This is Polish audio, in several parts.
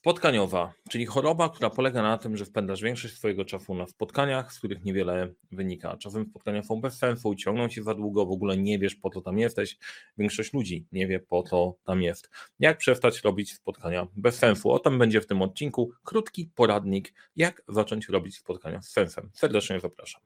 Spotkaniowa, czyli choroba, która polega na tym, że wpędzasz większość swojego czasu na spotkaniach, z których niewiele wynika. Czasem spotkania są bez sensu, ciągną się za długo, w ogóle nie wiesz po co tam jesteś. Większość ludzi nie wie po co tam jest. Jak przestać robić spotkania bez sensu? O tym będzie w tym odcinku krótki poradnik, jak zacząć robić spotkania z sensem. Serdecznie zapraszam.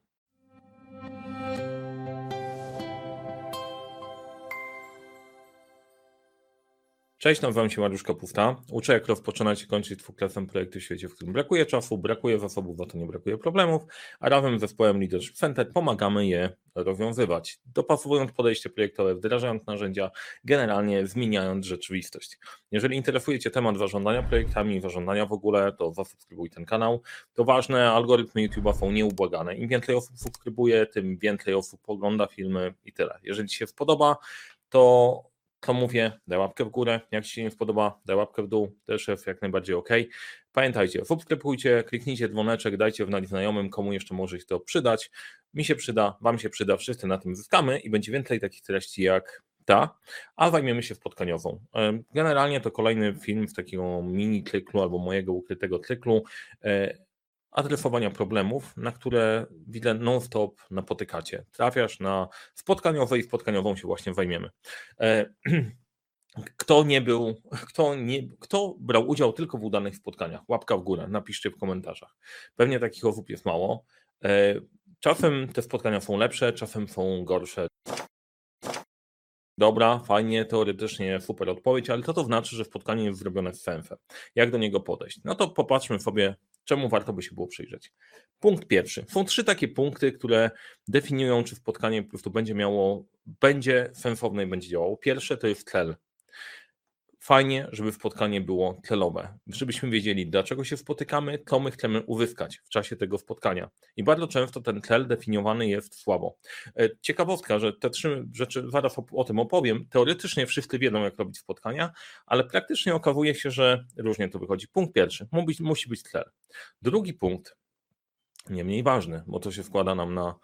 Cześć, nazywam się Mariusz Kapusta. Uczę, jak rozpoczynać i kończyć dwuklasem projekty w świecie, w którym brakuje czasu, brakuje zasobów, za to nie brakuje problemów, a razem z zespołem Leadership Center pomagamy je rozwiązywać, dopasowując podejście projektowe, wdrażając narzędzia, generalnie zmieniając rzeczywistość. Jeżeli interesuje Cię temat zarządzania projektami, zarządzania w ogóle, to zasubskrybuj ten kanał. To ważne, algorytmy YouTube'a są nieubłagane. Im więcej osób subskrybuje, tym więcej osób ogląda filmy i tyle. Jeżeli Ci się spodoba, to to mówię, daj łapkę w górę. Jak Ci się nie spodoba, daj łapkę w dół. Też jest jak najbardziej ok. Pamiętajcie, subskrybujcie, kliknijcie dzwoneczek, dajcie wnać znajomym, komu jeszcze może się to przydać. Mi się przyda, Wam się przyda, wszyscy na tym zyskamy i będzie więcej takich treści jak ta, a zajmiemy się spotkaniową. Generalnie to kolejny film w takiego mini cyklu albo mojego ukrytego cyklu e, adresowania problemów, na które widzę non-stop napotykacie. Trafiasz na spotkaniowe i spotkaniową się właśnie zajmiemy. E, kto nie był, kto, nie, kto brał udział tylko w udanych spotkaniach? Łapka w górę, napiszcie w komentarzach. Pewnie takich osób jest mało. E, czasem te spotkania są lepsze, czasem są gorsze. Dobra, fajnie, teoretycznie super odpowiedź, ale co to znaczy, że spotkanie jest zrobione z sensem? Jak do niego podejść? No to popatrzmy sobie czemu warto by się było przyjrzeć. Punkt pierwszy. Są trzy takie punkty, które definiują, czy spotkanie po prostu będzie miało, będzie sensowne i będzie działało. Pierwsze to jest cel. Fajnie, żeby spotkanie było celowe, żebyśmy wiedzieli, dlaczego się spotykamy, co my chcemy uzyskać w czasie tego spotkania. I bardzo często ten cel definiowany jest słabo. E, ciekawostka, że te trzy rzeczy, zaraz o, o tym opowiem, teoretycznie wszyscy wiedzą, jak robić spotkania, ale praktycznie okazuje się, że różnie to wychodzi. Punkt pierwszy, musi, musi być cel. Drugi punkt, nie mniej ważny, bo to się składa nam na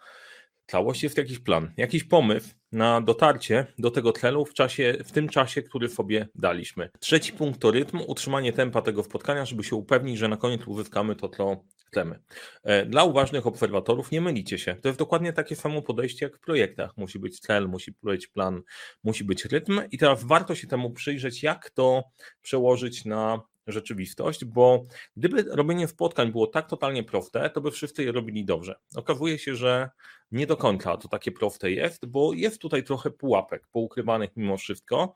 całość, jest jakiś plan, jakiś pomysł na dotarcie do tego celu w, czasie, w tym czasie, który sobie daliśmy. Trzeci punkt to rytm, utrzymanie tempa tego spotkania, żeby się upewnić, że na koniec uzyskamy to, co chcemy. E, dla uważnych obserwatorów nie mylicie się. To jest dokładnie takie samo podejście jak w projektach. Musi być cel, musi być plan, musi być rytm i teraz warto się temu przyjrzeć, jak to przełożyć na rzeczywistość, bo gdyby robienie spotkań było tak totalnie proste, to by wszyscy je robili dobrze. Okazuje się, że nie do końca to takie proste jest, bo jest tutaj trochę pułapek poukrywanych mimo wszystko.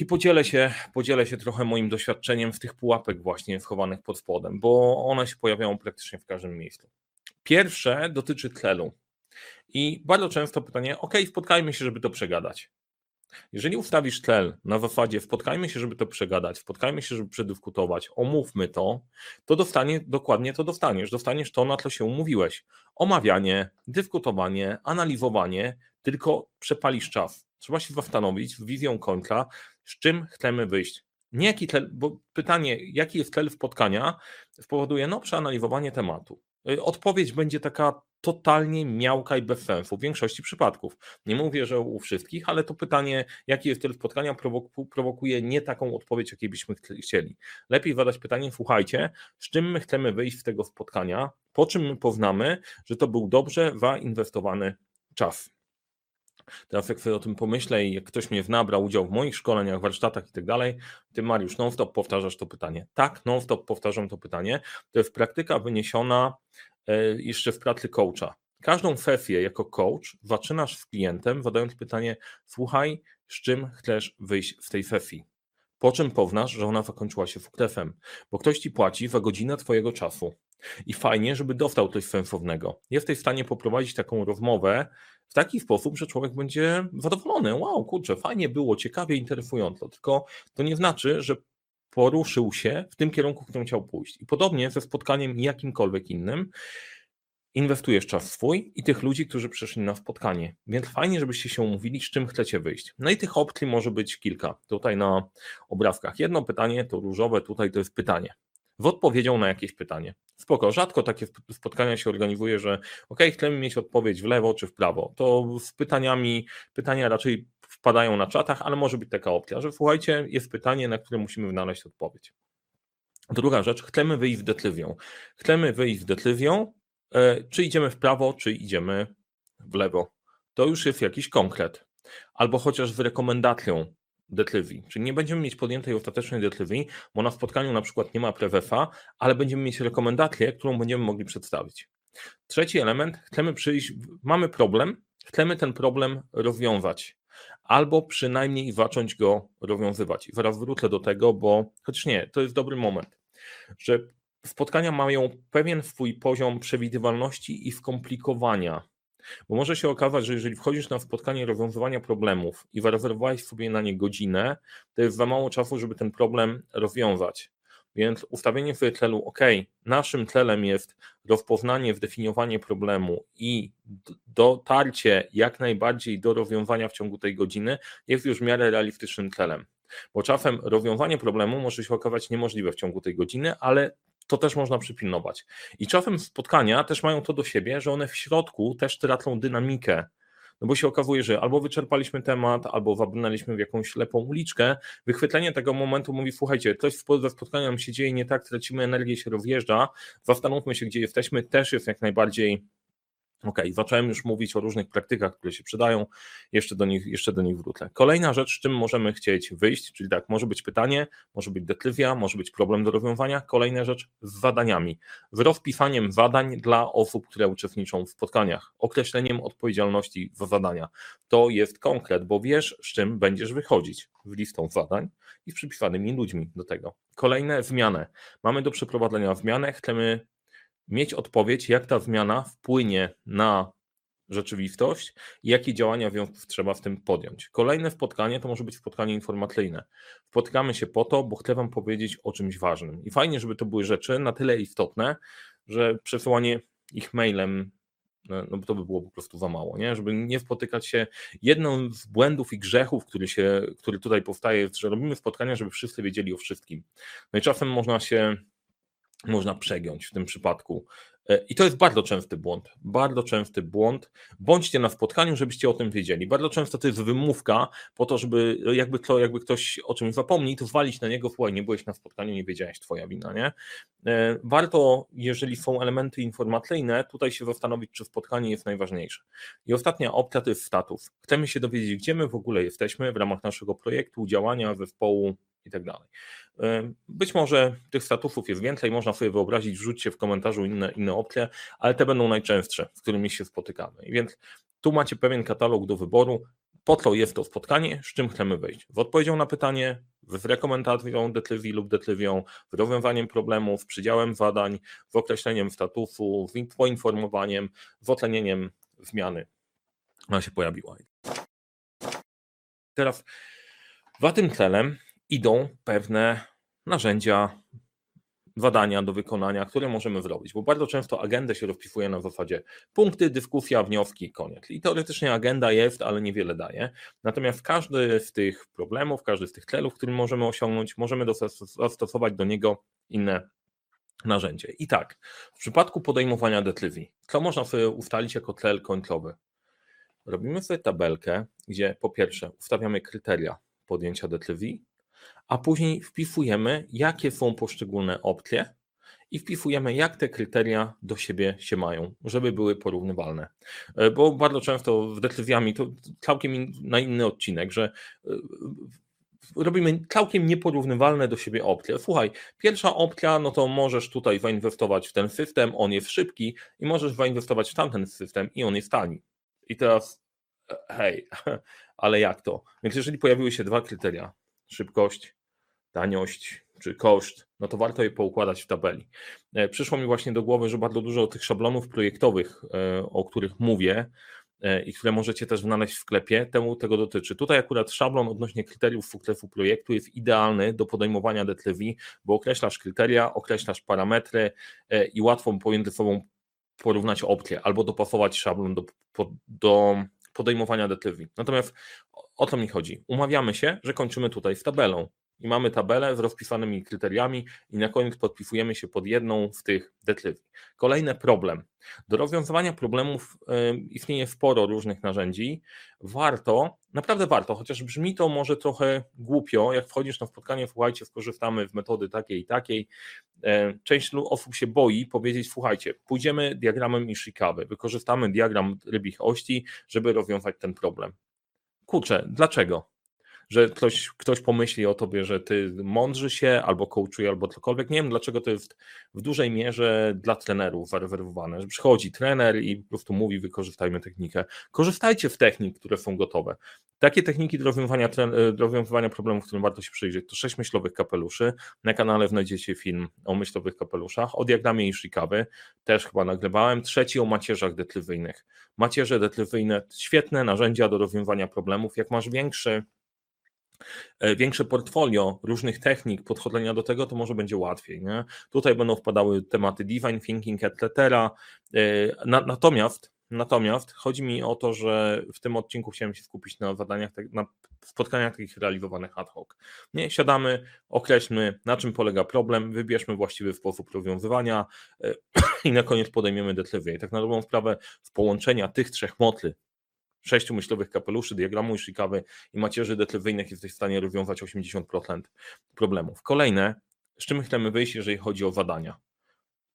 I podzielę się, podzielę się trochę moim doświadczeniem w tych pułapek właśnie schowanych pod spodem, bo one się pojawiają praktycznie w każdym miejscu. Pierwsze dotyczy celu. I bardzo często pytanie, ok, spotkajmy się, żeby to przegadać. Jeżeli ustawisz cel na zasadzie spotkajmy się, żeby to przegadać, spotkajmy się, żeby przedyskutować, omówmy to, to dostanie, dokładnie to dostaniesz. Dostaniesz to, na co się umówiłeś. Omawianie, dyskutowanie, analizowanie, tylko przepalisz czas. Trzeba się zastanowić z wizją końca, z czym chcemy wyjść. Nie jaki cel, bo pytanie, jaki jest cel spotkania, spowoduje no, przeanalizowanie tematu. Y, odpowiedź będzie taka totalnie miałka i bez sensu w większości przypadków. Nie mówię, że u wszystkich, ale to pytanie, jaki jest cel spotkania, prowokuje nie taką odpowiedź, jakiej byśmy chcieli. Lepiej zadać pytanie, słuchajcie, z czym my chcemy wyjść z tego spotkania, po czym my poznamy, że to był dobrze zainwestowany czas. Teraz jak sobie o tym pomyślę i jak ktoś mnie zna, brał udział w moich szkoleniach, warsztatach i tak dalej, ty Mariusz non-stop powtarzasz to pytanie. Tak, non-stop powtarzam to pytanie. To jest praktyka wyniesiona e, jeszcze w pracy coacha. Każdą sesję jako coach zaczynasz z klientem zadając pytanie, słuchaj, z czym chcesz wyjść z tej sesji? Po czym poznasz, że ona zakończyła się sukcesem, bo ktoś ci płaci za godzinę twojego czasu. I fajnie, żeby dostał coś sensownego. Jesteś w stanie poprowadzić taką rozmowę w taki sposób, że człowiek będzie zadowolony. Wow, kurczę, fajnie było, ciekawie, interesująco. Tylko to nie znaczy, że poruszył się w tym kierunku, w którym chciał pójść. I podobnie ze spotkaniem jakimkolwiek innym, inwestujesz czas swój i tych ludzi, którzy przyszli na spotkanie. Więc fajnie, żebyście się umówili, z czym chcecie wyjść. No i tych opcji może być kilka. Tutaj na obrazkach jedno pytanie, to różowe, tutaj to jest pytanie w odpowiedzią na jakieś pytanie. Spoko, rzadko takie spotkania się organizuje, że ok, chcemy mieć odpowiedź w lewo czy w prawo. To z pytaniami, pytania raczej wpadają na czatach, ale może być taka opcja, że słuchajcie, jest pytanie, na które musimy znaleźć odpowiedź. Druga rzecz, chcemy wyjść w detliwią. Chcemy wyjść w detliwią, e, czy idziemy w prawo, czy idziemy w lewo. To już jest jakiś konkret. Albo chociaż w rekomendacją detliwi. Czyli nie będziemy mieć podjętej ostatecznej detliwi, bo na spotkaniu na przykład nie ma prewefa, ale będziemy mieć rekomendację, którą będziemy mogli przedstawić. Trzeci element, chcemy przyjść, mamy problem, chcemy ten problem rozwiązać albo przynajmniej zacząć go rozwiązywać. I zaraz wrócę do tego, bo chociaż nie, to jest dobry moment, że spotkania mają pewien swój poziom przewidywalności i skomplikowania. Bo może się okazać, że jeżeli wchodzisz na spotkanie rozwiązywania problemów i zarezerwowałeś sobie na nie godzinę, to jest za mało czasu, żeby ten problem rozwiązać. Więc ustawienie sobie celu, OK, naszym celem jest rozpoznanie, zdefiniowanie problemu i dotarcie jak najbardziej do rozwiązania w ciągu tej godziny jest już w miarę realistycznym celem. Bo czasem rozwiązanie problemu może się okazać niemożliwe w ciągu tej godziny, ale to też można przypilnować. I czasem spotkania też mają to do siebie, że one w środku też tracą dynamikę no bo się okazuje, że albo wyczerpaliśmy temat, albo wabrnęliśmy w jakąś ślepą uliczkę. Wychwytlenie tego momentu mówi, słuchajcie, coś we spotkaniu nam się dzieje nie tak, tracimy energię, się rozjeżdża, zastanówmy się, gdzie jesteśmy, też jest jak najbardziej Ok, zacząłem już mówić o różnych praktykach, które się przydają, jeszcze do nich, jeszcze do nich wrócę. Kolejna rzecz, z czym możemy chcieć wyjść, czyli tak, może być pytanie, może być detlywia, może być problem do rozwiązania. Kolejna rzecz z zadaniami, z rozpisaniem zadań dla osób, które uczestniczą w spotkaniach, określeniem odpowiedzialności za zadania. To jest konkret, bo wiesz, z czym będziesz wychodzić w listą zadań i z przypisanymi ludźmi do tego. Kolejne zmiany. Mamy do przeprowadzenia zmianę, chcemy mieć odpowiedź, jak ta zmiana wpłynie na rzeczywistość i jakie działania trzeba w tym podjąć. Kolejne spotkanie to może być spotkanie informacyjne. Spotykamy się po to, bo chcę Wam powiedzieć o czymś ważnym. I fajnie, żeby to były rzeczy na tyle istotne, że przesyłanie ich mailem no, no bo to by było po prostu za mało, nie? żeby nie spotykać się. Jedną z błędów i grzechów, który, się, który tutaj powstaje, jest, że robimy spotkania, żeby wszyscy wiedzieli o wszystkim. No i czasem można się można przegiąć w tym przypadku. E, I to jest bardzo częsty błąd. Bardzo częsty błąd. Bądźcie na spotkaniu, żebyście o tym wiedzieli. Bardzo często to jest wymówka po to, żeby jakby, to, jakby ktoś o czymś zapomni, to zwalić na niego, słuchaj, nie byłeś na spotkaniu, nie wiedziałeś, twoja wina, nie? E, warto, jeżeli są elementy informacyjne, tutaj się zastanowić, czy spotkanie jest najważniejsze. I ostatnia opcja to jest status. Chcemy się dowiedzieć, gdzie my w ogóle jesteśmy w ramach naszego projektu, działania, zespołu i tak dalej. Być może tych statusów jest więcej, można sobie wyobrazić, wrzućcie w komentarzu inne, inne opcje, ale te będą najczęstsze, z którymi się spotykamy. Więc tu macie pewien katalog do wyboru, po co jest to spotkanie, z czym chcemy wejść. W odpowiedzią na pytanie, w rekomendacją detliwi lub detliwią, w rozwiązaniem problemów, przydziałem zadań, w określeniem statusu, w poinformowaniem, w ocenieniem zmiany. Ona się pojawiła. Teraz za tym celem idą pewne narzędzia, zadania do wykonania, które możemy zrobić, bo bardzo często agendę się rozpisuje na zasadzie punkty, dyskusja, wnioski, koniec. I teoretycznie agenda jest, ale niewiele daje. Natomiast każdy z tych problemów, każdy z tych celów, który możemy osiągnąć, możemy zastosować do niego inne narzędzie. I tak, w przypadku podejmowania detliwi, co można sobie ustalić jako cel końcowy? Robimy sobie tabelkę, gdzie po pierwsze ustawiamy kryteria podjęcia detliwi, a później wpisujemy, jakie są poszczególne opcje i wpisujemy, jak te kryteria do siebie się mają, żeby były porównywalne. E, bo bardzo często z decyzjami to całkiem na inny odcinek, że e, robimy całkiem nieporównywalne do siebie opcje. Słuchaj, pierwsza opcja, no to możesz tutaj zainwestować w ten system, on jest szybki i możesz zainwestować w tamten system i on jest tani. I teraz, e, hej, ale jak to? Więc jeżeli pojawiły się dwa kryteria, szybkość taniość czy koszt, no to warto je poukładać w tabeli. E, przyszło mi właśnie do głowy, że bardzo dużo tych szablonów projektowych, e, o których mówię e, i które możecie też znaleźć w sklepie, temu tego dotyczy. Tutaj akurat szablon odnośnie kryteriów sukcesu projektu jest idealny do podejmowania decyzji, bo określasz kryteria, określasz parametry i łatwo pomiędzy sobą porównać opcje albo dopasować szablon do, do podejmowania decyzji. Natomiast o co mi chodzi? Umawiamy się, że kończymy tutaj z tabelą i mamy tabelę z rozpisanymi kryteriami i na koniec podpisujemy się pod jedną z tych decyzji. Kolejny problem. Do rozwiązywania problemów istnieje sporo różnych narzędzi. Warto, naprawdę warto, chociaż brzmi to może trochę głupio, jak wchodzisz na spotkanie, słuchajcie, skorzystamy z metody takiej i takiej. Część osób się boi powiedzieć, słuchajcie, pójdziemy diagramem Ishikawy, wykorzystamy diagram rybich ości, żeby rozwiązać ten problem. Kurczę, dlaczego? Że ktoś, ktoś pomyśli o tobie, że ty mądrzy się albo coachuje, albo cokolwiek. Nie wiem, dlaczego to jest w dużej mierze dla trenerów zarezerwowane, że przychodzi trener i po prostu mówi, wykorzystajmy technikę. Korzystajcie z technik, które są gotowe. Takie techniki do rozwiązywania, do rozwiązywania problemów, którym warto się przyjrzeć, to sześć myślowych kapeluszy. Na kanale znajdziecie film o myślowych kapeluszach, o diagramie Ishikawy, też chyba nagrywałem. Trzeci o macierzach detrywyjnych. Macierze detrywyjne, świetne narzędzia do rozwiązywania problemów. Jak masz większy E, większe portfolio różnych technik podchodzenia do tego, to może będzie łatwiej. Nie? Tutaj będą wpadały tematy design thinking, etc. E, natomiast Natomiast chodzi mi o to, że w tym odcinku chciałem się skupić na zadaniach, tak, na spotkaniach takich realizowanych ad hoc. Nie, siadamy, określmy na czym polega problem, wybierzmy właściwy sposób rozwiązywania e, i na koniec podejmiemy decyzję. I tak na dobrą sprawę w połączenia tych trzech motli, sześciu myślowych kapeluszy, diagramu Ishikawy i macierzy detrywyjnych jesteś w stanie rozwiązać 80% problemów. Kolejne, z czym chcemy wyjść, jeżeli chodzi o zadania.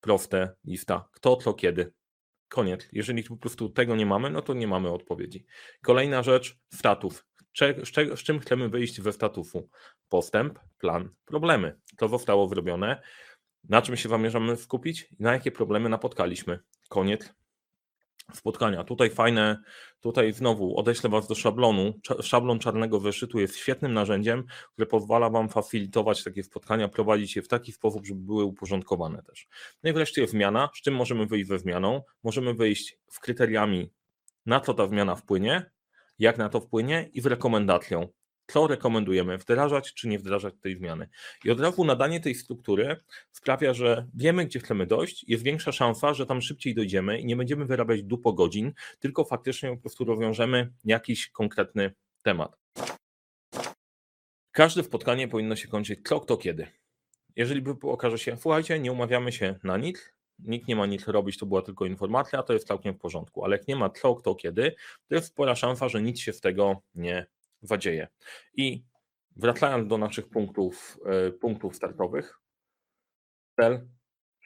Proste, lista. Kto, co, kiedy. Koniec. Jeżeli po prostu tego nie mamy, no to nie mamy odpowiedzi. Kolejna rzecz, statów. Z czym chcemy wyjść we statusu? Postęp, plan, problemy. To zostało zrobione. Na czym się zamierzamy skupić? Na jakie problemy napotkaliśmy? Koniec spotkania. Tutaj fajne, tutaj znowu odeślę Was do szablonu. Szablon czarnego wyszytu jest świetnym narzędziem, które pozwala Wam facilitować takie spotkania, prowadzić je w taki sposób, żeby były uporządkowane też. No i wreszcie jest zmiana. Z czym możemy wyjść ze zmianą? Możemy wyjść w kryteriami, na co ta zmiana wpłynie, jak na to wpłynie i z rekomendacją, co rekomendujemy, wdrażać czy nie wdrażać tej zmiany. I od razu nadanie tej struktury sprawia, że wiemy, gdzie chcemy dojść, jest większa szansa, że tam szybciej dojdziemy i nie będziemy wyrabiać dupo godzin, tylko faktycznie po prostu rozwiążemy jakiś konkretny temat. Każde spotkanie powinno się kończyć co, kto, kiedy. Jeżeli okaże się, słuchajcie, nie umawiamy się na nic, nikt nie ma nic robić, to była tylko informacja, to jest całkiem w porządku, ale jak nie ma co, kto, kiedy, to jest spora szansa, że nic się z tego nie wadzieje. I wracając do naszych punktów, e, punktów startowych, cel,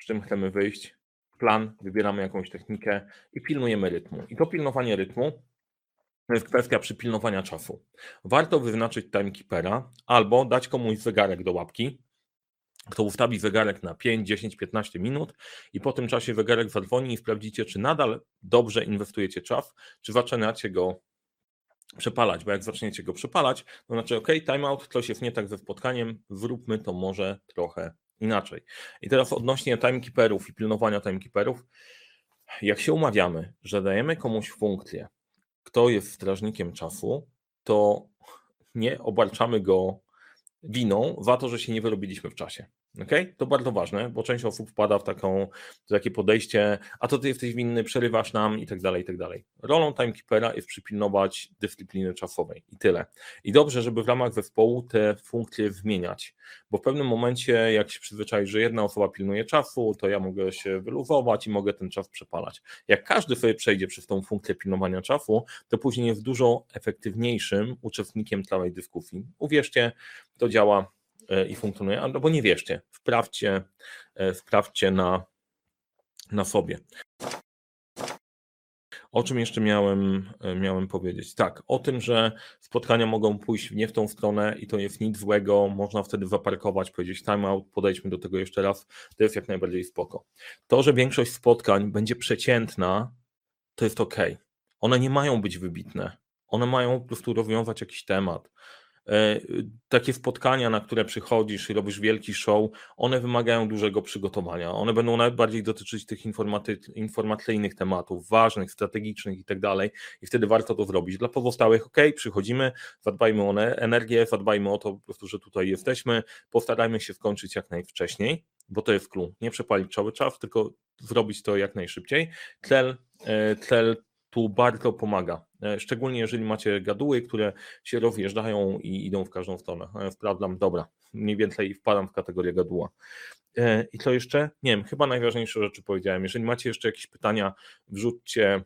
z czym chcemy wyjść, plan, wybieramy jakąś technikę i pilnujemy rytmu. I to pilnowanie rytmu to jest kwestia przypilnowania czasu. Warto wyznaczyć timekeepera albo dać komuś zegarek do łapki, kto ustawi zegarek na 5, 10, 15 minut i po tym czasie zegarek zadzwoni i sprawdzicie, czy nadal dobrze inwestujecie czas, czy zaczynacie go przepalać, bo jak zaczniecie go przepalać, to znaczy ok, timeout, coś jest nie tak ze spotkaniem, zróbmy to może trochę inaczej. I teraz odnośnie timekeeperów i pilnowania timekeeperów, jak się umawiamy, że dajemy komuś funkcję, kto jest strażnikiem czasu, to nie obarczamy go winą za to, że się nie wyrobiliśmy w czasie. Okay? To bardzo ważne, bo część osób wpada w taką, w takie podejście, a to ty jesteś winny, przerywasz nam i tak dalej, i tak dalej. Rolą timekeepera jest przypilnować dyscypliny czasowej i tyle. I dobrze, żeby w ramach zespołu te funkcje zmieniać, bo w pewnym momencie, jak się przyzwyczaisz, że jedna osoba pilnuje czasu, to ja mogę się wyluzować i mogę ten czas przepalać. Jak każdy sobie przejdzie przez tą funkcję pilnowania czasu, to później jest dużo efektywniejszym uczestnikiem całej dyskusji. Uwierzcie, to działa i funkcjonuje, albo nie wierzcie, wprawdźcie, e, wprawdźcie na, na sobie. O czym jeszcze miałem, e, miałem powiedzieć? Tak, o tym, że spotkania mogą pójść nie w tą stronę i to jest nic złego, można wtedy zaparkować, powiedzieć timeout, podejdźmy do tego jeszcze raz, to jest jak najbardziej spoko. To, że większość spotkań będzie przeciętna, to jest ok. One nie mają być wybitne. One mają po prostu rozwiązać jakiś temat. E, takie spotkania, na które przychodzisz i robisz wielki show, one wymagają dużego przygotowania. One będą najbardziej dotyczyć tych informacyjnych tematów, ważnych, strategicznych i tak dalej. I wtedy warto to zrobić. Dla pozostałych, ok, przychodzimy, zadbajmy o energię, zadbajmy o to po prostu, że tutaj jesteśmy, postarajmy się skończyć jak najwcześniej, bo to jest clue. Nie przepalić cały czas, tylko zrobić to jak najszybciej. Cel, e, cel tu bardzo pomaga. E, szczególnie jeżeli macie gaduły, które się rozjeżdżają i idą w każdą stronę. E, sprawdzam, dobra, mniej więcej wpadam w kategorię gaduła. E, I co jeszcze? Nie wiem, chyba najważniejsze rzeczy powiedziałem. Jeżeli macie jeszcze jakieś pytania, wrzućcie,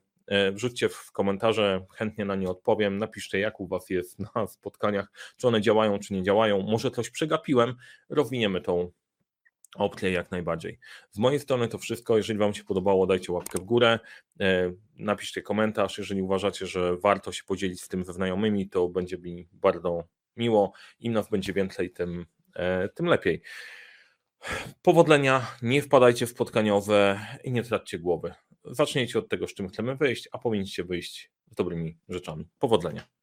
wrzućcie w komentarze, chętnie na nie odpowiem. Napiszcie, jak u Was jest na spotkaniach, czy one działają, czy nie działają. Może coś przegapiłem, rozwiniemy tą opcję jak najbardziej. Z mojej strony to wszystko. Jeżeli Wam się podobało, dajcie łapkę w górę, e, napiszcie komentarz. Jeżeli uważacie, że warto się podzielić z tym ze znajomymi, to będzie mi bardzo miło. Im nas będzie więcej, tym, tym lepiej. Powodzenia, nie wpadajcie w spotkaniowe i nie traćcie głowy. Zacznijcie od tego, z czym chcemy wyjść, a powinniście wyjść z dobrymi rzeczami. Powodzenia.